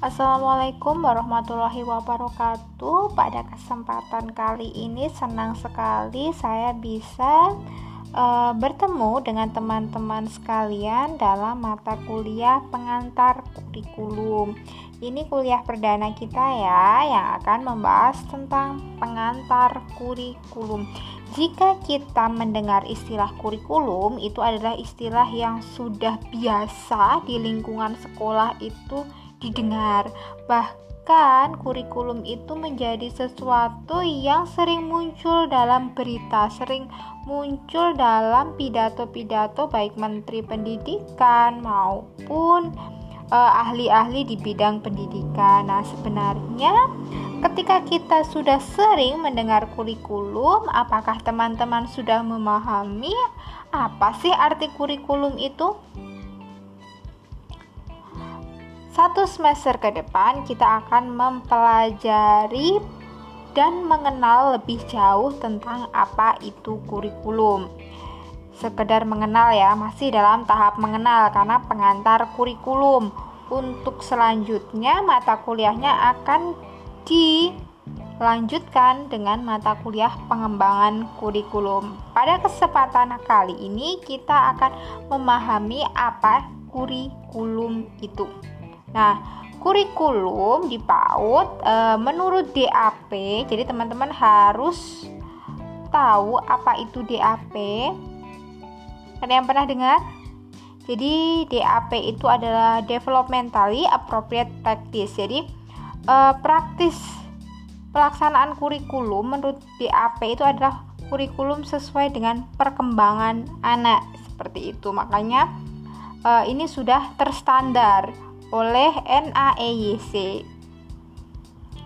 Assalamualaikum warahmatullahi wabarakatuh. Pada kesempatan kali ini senang sekali saya bisa uh, bertemu dengan teman-teman sekalian dalam mata kuliah pengantar kurikulum. Ini kuliah perdana kita ya yang akan membahas tentang pengantar kurikulum. Jika kita mendengar istilah kurikulum, itu adalah istilah yang sudah biasa di lingkungan sekolah itu didengar. Bahkan kurikulum itu menjadi sesuatu yang sering muncul dalam berita, sering muncul dalam pidato-pidato baik menteri pendidikan maupun uh, ahli-ahli di bidang pendidikan. Nah, sebenarnya ketika kita sudah sering mendengar kurikulum, apakah teman-teman sudah memahami apa sih arti kurikulum itu? Satu semester ke depan kita akan mempelajari dan mengenal lebih jauh tentang apa itu kurikulum. Sekedar mengenal ya, masih dalam tahap mengenal karena pengantar kurikulum. Untuk selanjutnya mata kuliahnya akan dilanjutkan dengan mata kuliah pengembangan kurikulum. Pada kesempatan kali ini kita akan memahami apa kurikulum itu. Nah, kurikulum di PAUD e, menurut DAP, jadi teman-teman harus tahu apa itu DAP. Ada yang pernah dengar? Jadi DAP itu adalah developmentally appropriate practice. Jadi e, praktis pelaksanaan kurikulum menurut DAP itu adalah kurikulum sesuai dengan perkembangan anak seperti itu. Makanya e, ini sudah terstandar oleh NAEYC.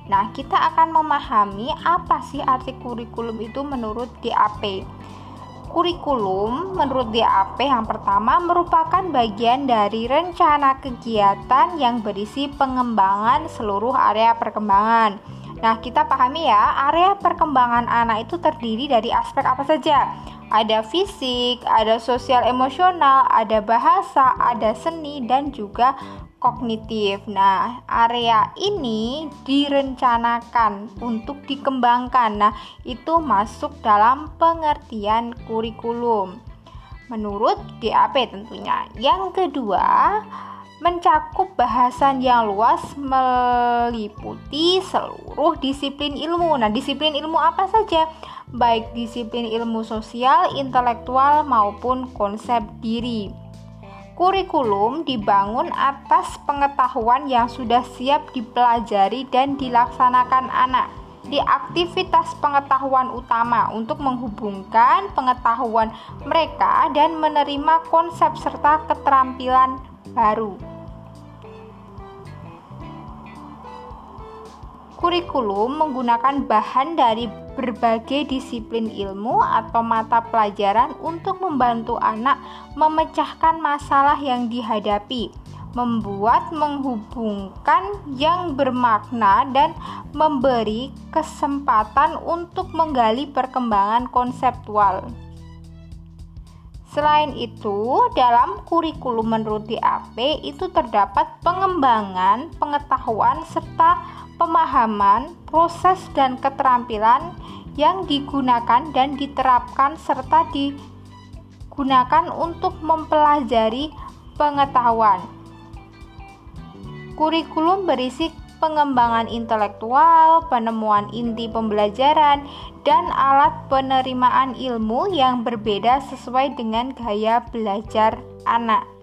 Nah, kita akan memahami apa sih arti kurikulum itu menurut DAP. Kurikulum menurut DAP yang pertama merupakan bagian dari rencana kegiatan yang berisi pengembangan seluruh area perkembangan. Nah, kita pahami ya, area perkembangan anak itu terdiri dari aspek apa saja? Ada fisik, ada sosial emosional, ada bahasa, ada seni, dan juga kognitif. Nah, area ini direncanakan untuk dikembangkan. Nah, itu masuk dalam pengertian kurikulum. Menurut DAP tentunya. Yang kedua, mencakup bahasan yang luas meliputi seluruh disiplin ilmu. Nah, disiplin ilmu apa saja? Baik disiplin ilmu sosial, intelektual maupun konsep diri. Kurikulum dibangun atas pengetahuan yang sudah siap dipelajari dan dilaksanakan anak di aktivitas pengetahuan utama untuk menghubungkan pengetahuan mereka dan menerima konsep serta keterampilan baru. Kurikulum menggunakan bahan dari berbagai disiplin ilmu atau mata pelajaran untuk membantu anak memecahkan masalah yang dihadapi, membuat menghubungkan yang bermakna dan memberi kesempatan untuk menggali perkembangan konseptual. Selain itu, dalam kurikulum menurut DAP itu terdapat pengembangan pengetahuan serta pemahaman, proses dan keterampilan yang digunakan dan diterapkan serta digunakan untuk mempelajari pengetahuan. Kurikulum berisi pengembangan intelektual, penemuan inti pembelajaran, dan alat penerimaan ilmu yang berbeda sesuai dengan gaya belajar anak.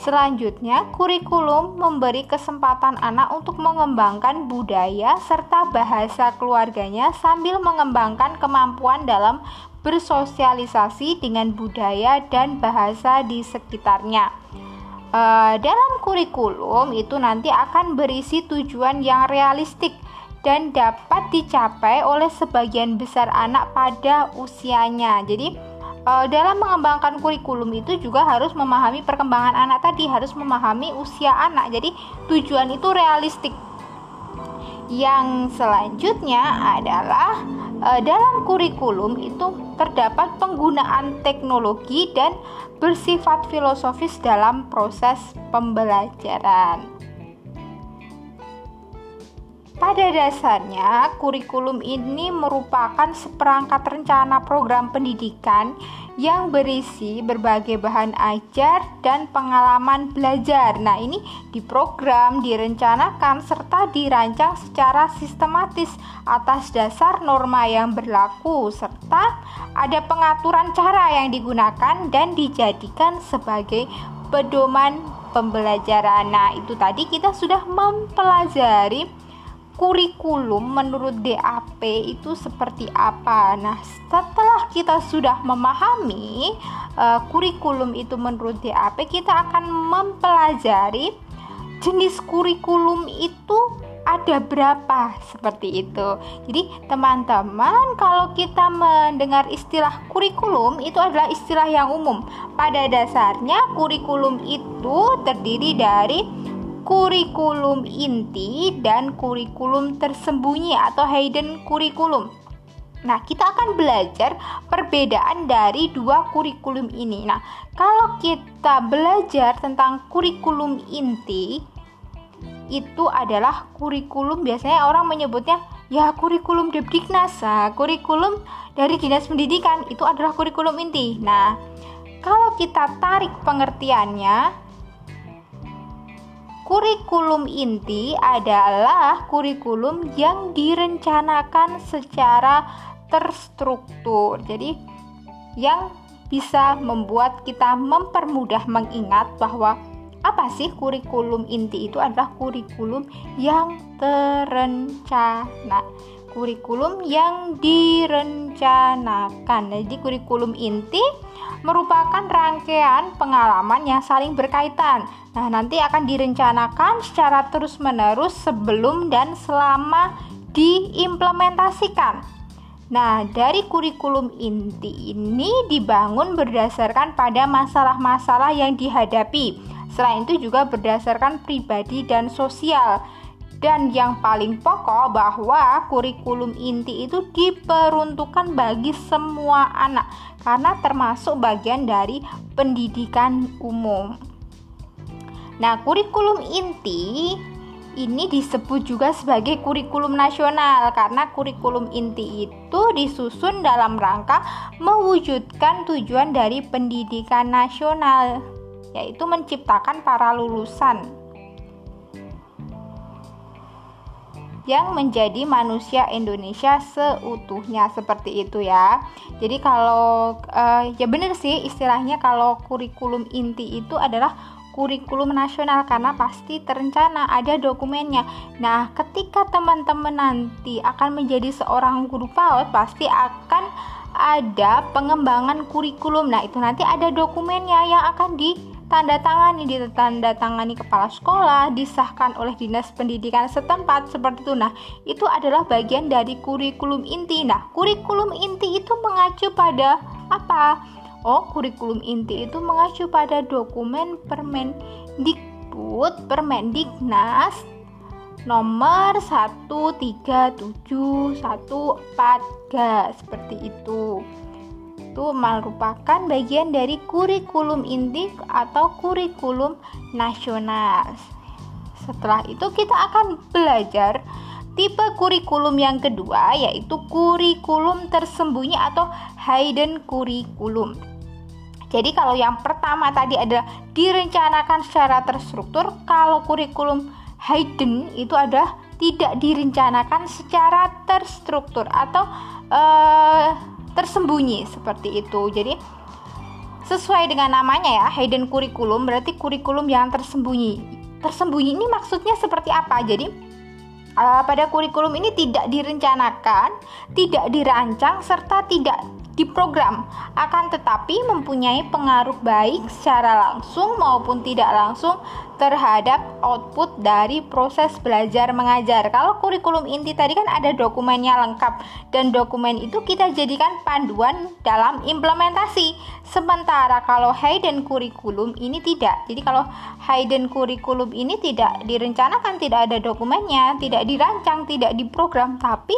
Selanjutnya, kurikulum memberi kesempatan anak untuk mengembangkan budaya serta bahasa keluarganya sambil mengembangkan kemampuan dalam bersosialisasi dengan budaya dan bahasa di sekitarnya. E, dalam kurikulum itu nanti akan berisi tujuan yang realistik dan dapat dicapai oleh sebagian besar anak pada usianya. Jadi, uh, dalam mengembangkan kurikulum itu juga harus memahami perkembangan anak tadi, harus memahami usia anak. Jadi tujuan itu realistik. Yang selanjutnya adalah uh, dalam kurikulum itu terdapat penggunaan teknologi dan bersifat filosofis dalam proses pembelajaran. Pada dasarnya, kurikulum ini merupakan seperangkat rencana program pendidikan yang berisi berbagai bahan ajar dan pengalaman belajar. Nah, ini diprogram, direncanakan, serta dirancang secara sistematis atas dasar norma yang berlaku, serta ada pengaturan cara yang digunakan dan dijadikan sebagai pedoman pembelajaran. Nah, itu tadi kita sudah mempelajari kurikulum menurut DAP itu seperti apa. Nah, setelah kita sudah memahami uh, kurikulum itu menurut DAP, kita akan mempelajari jenis kurikulum itu ada berapa seperti itu. Jadi, teman-teman, kalau kita mendengar istilah kurikulum itu adalah istilah yang umum. Pada dasarnya, kurikulum itu terdiri dari kurikulum inti dan kurikulum tersembunyi atau hidden kurikulum. Nah, kita akan belajar perbedaan dari dua kurikulum ini. Nah, kalau kita belajar tentang kurikulum inti, itu adalah kurikulum biasanya orang menyebutnya ya kurikulum Depdiknas. Nah, kurikulum dari Dinas Pendidikan itu adalah kurikulum inti. Nah, kalau kita tarik pengertiannya, Kurikulum inti adalah kurikulum yang direncanakan secara terstruktur. Jadi, yang bisa membuat kita mempermudah mengingat bahwa apa sih kurikulum inti itu adalah kurikulum yang terencana kurikulum yang direncanakan. Jadi kurikulum inti merupakan rangkaian pengalaman yang saling berkaitan. Nah, nanti akan direncanakan secara terus-menerus sebelum dan selama diimplementasikan. Nah, dari kurikulum inti ini dibangun berdasarkan pada masalah-masalah yang dihadapi. Selain itu juga berdasarkan pribadi dan sosial. Dan yang paling pokok bahwa kurikulum inti itu diperuntukkan bagi semua anak karena termasuk bagian dari pendidikan umum. Nah, kurikulum inti ini disebut juga sebagai kurikulum nasional karena kurikulum inti itu disusun dalam rangka mewujudkan tujuan dari pendidikan nasional yaitu menciptakan para lulusan yang menjadi manusia Indonesia seutuhnya seperti itu ya. Jadi kalau uh, ya benar sih istilahnya kalau kurikulum inti itu adalah kurikulum nasional karena pasti terencana ada dokumennya. Nah, ketika teman-teman nanti akan menjadi seorang guru PAUD pasti akan ada pengembangan kurikulum. Nah, itu nanti ada dokumennya yang akan di tanda tangani ditanda tangani kepala sekolah disahkan oleh dinas pendidikan setempat seperti itu. Nah itu adalah bagian dari kurikulum inti. Nah kurikulum inti itu mengacu pada apa? Oh kurikulum inti itu mengacu pada dokumen Permendikbud Permendiknas nomor 13714 seperti itu itu merupakan bagian dari kurikulum inti atau kurikulum nasional. Setelah itu kita akan belajar tipe kurikulum yang kedua yaitu kurikulum tersembunyi atau hidden kurikulum. Jadi kalau yang pertama tadi adalah direncanakan secara terstruktur, kalau kurikulum hidden itu adalah tidak direncanakan secara terstruktur atau uh, tersembunyi seperti itu. Jadi sesuai dengan namanya ya, hidden curriculum berarti kurikulum yang tersembunyi. Tersembunyi ini maksudnya seperti apa? Jadi uh, pada kurikulum ini tidak direncanakan, tidak dirancang serta tidak diprogram akan tetapi mempunyai pengaruh baik secara langsung maupun tidak langsung terhadap output dari proses belajar mengajar. Kalau kurikulum inti tadi kan ada dokumennya lengkap dan dokumen itu kita jadikan panduan dalam implementasi. Sementara kalau hidden kurikulum ini tidak. Jadi kalau hidden kurikulum ini tidak direncanakan, tidak ada dokumennya, tidak dirancang, tidak diprogram, tapi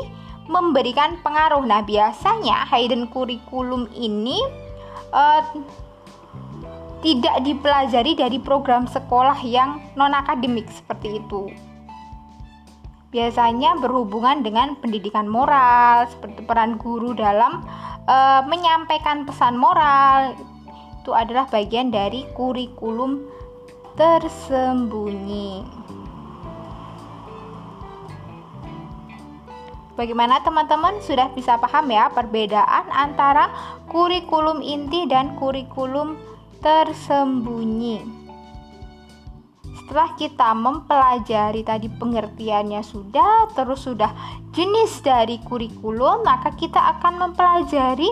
memberikan pengaruh. Nah, biasanya hidden kurikulum ini uh, tidak dipelajari dari program sekolah yang non akademik seperti itu. biasanya berhubungan dengan pendidikan moral, seperti peran guru dalam e, menyampaikan pesan moral. Itu adalah bagian dari kurikulum tersembunyi. Bagaimana teman-teman sudah bisa paham ya perbedaan antara kurikulum inti dan kurikulum tersembunyi? setelah kita mempelajari tadi pengertiannya sudah, terus sudah jenis dari kurikulum, maka kita akan mempelajari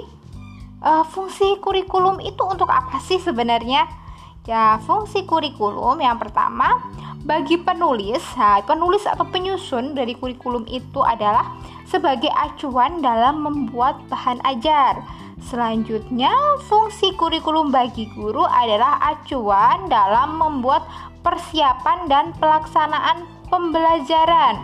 uh, fungsi kurikulum itu untuk apa sih sebenarnya? Ya, fungsi kurikulum yang pertama bagi penulis, penulis atau penyusun dari kurikulum itu adalah sebagai acuan dalam membuat bahan ajar. Selanjutnya, fungsi kurikulum bagi guru adalah acuan dalam membuat persiapan dan pelaksanaan pembelajaran.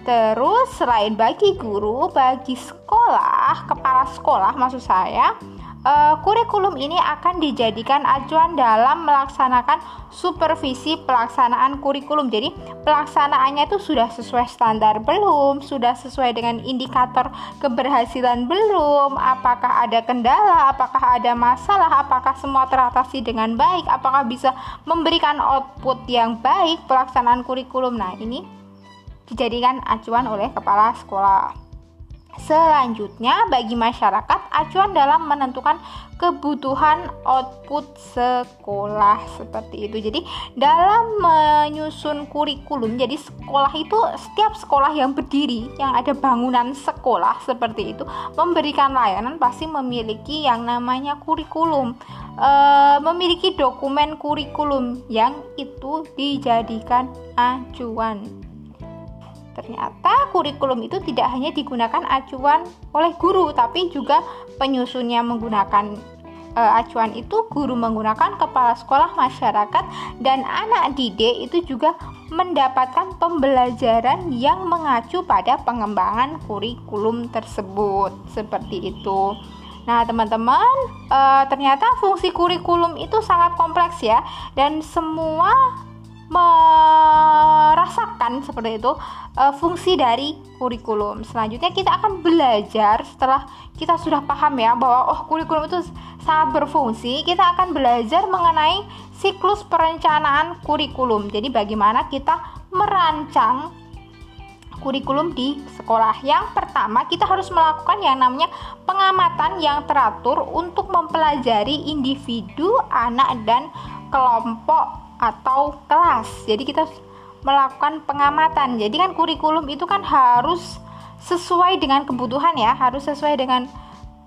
Terus selain bagi guru, bagi sekolah, kepala sekolah maksud saya, uh, kurikulum ini akan dijadikan acuan dalam melaksanakan supervisi pelaksanaan kurikulum. Jadi, pelaksanaannya itu sudah sesuai standar belum? Sudah sesuai dengan indikator keberhasilan belum? Apakah ada kendala? Apakah ada masalah? Apakah semua teratasi dengan baik? Apakah bisa memberikan output yang baik pelaksanaan kurikulum? Nah, ini dijadikan acuan oleh kepala sekolah. Selanjutnya, bagi masyarakat, acuan dalam menentukan kebutuhan output sekolah seperti itu. Jadi, dalam menyusun kurikulum, jadi sekolah itu setiap sekolah yang berdiri, yang ada bangunan sekolah seperti itu, memberikan layanan pasti memiliki yang namanya kurikulum. E, memiliki dokumen kurikulum yang itu dijadikan acuan. Ternyata kurikulum itu tidak hanya digunakan acuan oleh guru, tapi juga penyusunnya menggunakan e, acuan itu guru menggunakan kepala sekolah masyarakat dan anak didik itu juga mendapatkan pembelajaran yang mengacu pada pengembangan kurikulum tersebut. Seperti itu. Nah, teman-teman, e, ternyata fungsi kurikulum itu sangat kompleks ya dan semua merasakan seperti itu uh, fungsi dari kurikulum. Selanjutnya kita akan belajar setelah kita sudah paham ya bahwa oh kurikulum itu sangat berfungsi, kita akan belajar mengenai siklus perencanaan kurikulum. Jadi bagaimana kita merancang kurikulum di sekolah. Yang pertama, kita harus melakukan yang namanya pengamatan yang teratur untuk mempelajari individu, anak dan kelompok atau kelas. Jadi kita melakukan pengamatan. Jadi kan kurikulum itu kan harus sesuai dengan kebutuhan ya, harus sesuai dengan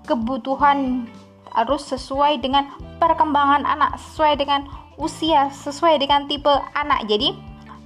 kebutuhan, harus sesuai dengan perkembangan anak, sesuai dengan usia, sesuai dengan tipe anak. Jadi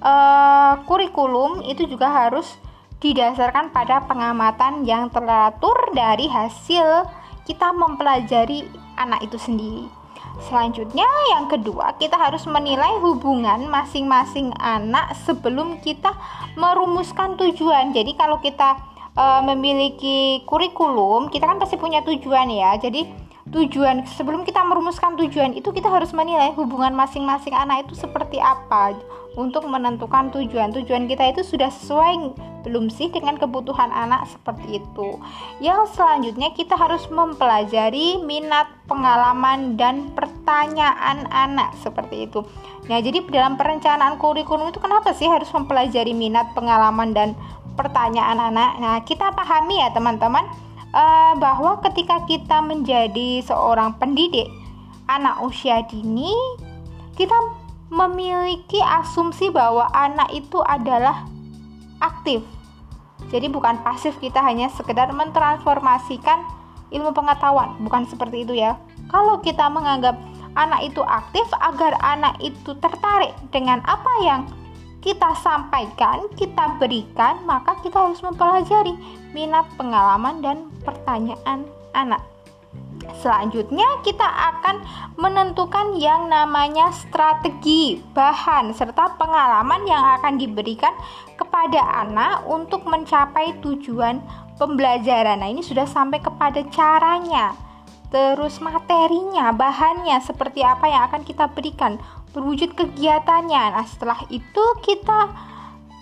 eh, kurikulum itu juga harus didasarkan pada pengamatan yang teratur dari hasil kita mempelajari anak itu sendiri. Selanjutnya, yang kedua, kita harus menilai hubungan masing-masing anak sebelum kita merumuskan tujuan. Jadi, kalau kita e, memiliki kurikulum, kita kan pasti punya tujuan ya. Jadi, tujuan sebelum kita merumuskan tujuan itu kita harus menilai hubungan masing-masing anak itu seperti apa untuk menentukan tujuan. Tujuan kita itu sudah sesuai belum sih dengan kebutuhan anak seperti itu. Yang selanjutnya kita harus mempelajari minat, pengalaman dan pertanyaan anak seperti itu. Nah, jadi dalam perencanaan kurikulum itu kenapa sih harus mempelajari minat, pengalaman dan pertanyaan anak? Nah, kita pahami ya teman-teman uh, bahwa ketika kita menjadi seorang pendidik anak usia dini, kita memiliki asumsi bahwa anak itu adalah aktif. Jadi bukan pasif kita hanya sekedar mentransformasikan ilmu pengetahuan, bukan seperti itu ya. Kalau kita menganggap anak itu aktif agar anak itu tertarik dengan apa yang kita sampaikan, kita berikan, maka kita harus mempelajari minat, pengalaman, dan pertanyaan anak. Selanjutnya, kita akan menentukan yang namanya strategi, bahan, serta pengalaman yang akan diberikan kepada anak untuk mencapai tujuan pembelajaran. Nah, ini sudah sampai kepada caranya, terus materinya, bahannya, seperti apa yang akan kita berikan berwujud kegiatannya. Nah, setelah itu kita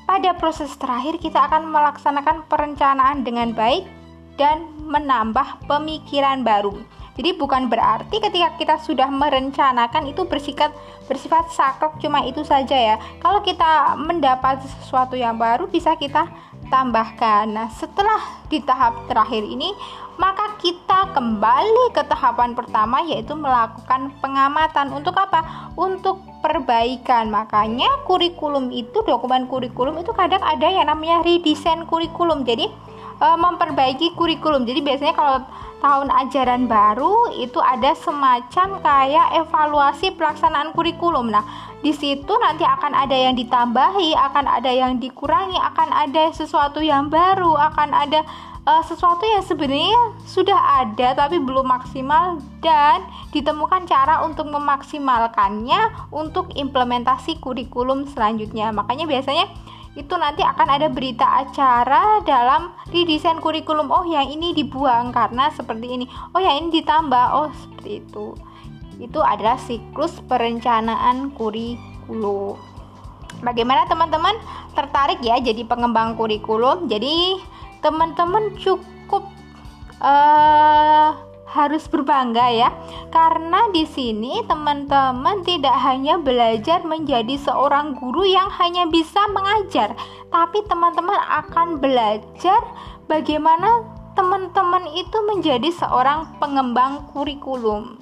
pada proses terakhir kita akan melaksanakan perencanaan dengan baik dan menambah pemikiran baru. Jadi bukan berarti ketika kita sudah merencanakan itu bersifat bersifat saklek cuma itu saja ya. Kalau kita mendapat sesuatu yang baru bisa kita tambahkan. Nah, setelah di tahap terakhir ini, maka kita kembali ke tahapan pertama yaitu melakukan pengamatan. Untuk apa? Untuk perbaikan. Makanya kurikulum itu dokumen kurikulum itu kadang ada yang namanya redesign kurikulum. Jadi e, memperbaiki kurikulum. Jadi biasanya kalau tahun ajaran baru itu ada semacam kayak evaluasi pelaksanaan kurikulum. Nah, di situ nanti akan ada yang ditambahi, akan ada yang dikurangi, akan ada sesuatu yang baru, akan ada uh, sesuatu yang sebenarnya sudah ada tapi belum maksimal dan ditemukan cara untuk memaksimalkannya untuk implementasi kurikulum selanjutnya. Makanya biasanya itu nanti akan ada berita acara dalam redesign kurikulum. Oh yang ini dibuang karena seperti ini. Oh yang ini ditambah. Oh seperti itu. Itu adalah siklus perencanaan kurikulum. Bagaimana teman-teman? Tertarik ya jadi pengembang kurikulum? Jadi teman-teman cukup uh, harus berbangga ya. Karena di sini teman-teman tidak hanya belajar menjadi seorang guru yang hanya bisa mengajar tapi teman-teman akan belajar bagaimana teman-teman itu menjadi seorang pengembang kurikulum.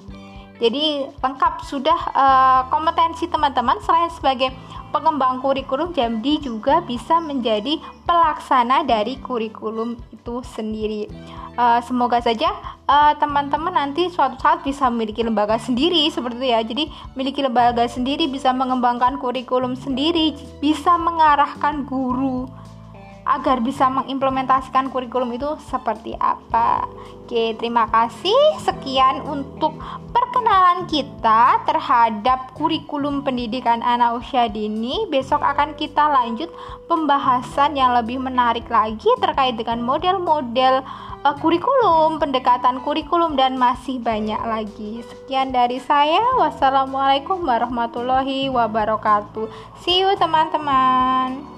Jadi lengkap sudah uh, kompetensi teman-teman. Selain sebagai pengembang kurikulum jadi juga bisa menjadi pelaksana dari kurikulum itu sendiri. Uh, semoga saja eh, teman-teman nanti suatu saat bisa memiliki lembaga sendiri seperti itu ya. Jadi memiliki lembaga sendiri bisa mengembangkan kurikulum sendiri, bisa mengarahkan guru agar bisa mengimplementasikan kurikulum itu seperti apa. Oke, terima kasih. Sekian untuk perkenalan kita terhadap kurikulum pendidikan anak usia dini. Besok akan kita lanjut pembahasan yang lebih menarik lagi terkait dengan model-model uh, kurikulum, pendekatan kurikulum dan masih banyak lagi. Sekian dari saya. Wassalamualaikum warahmatullahi wabarakatuh. See you teman-teman.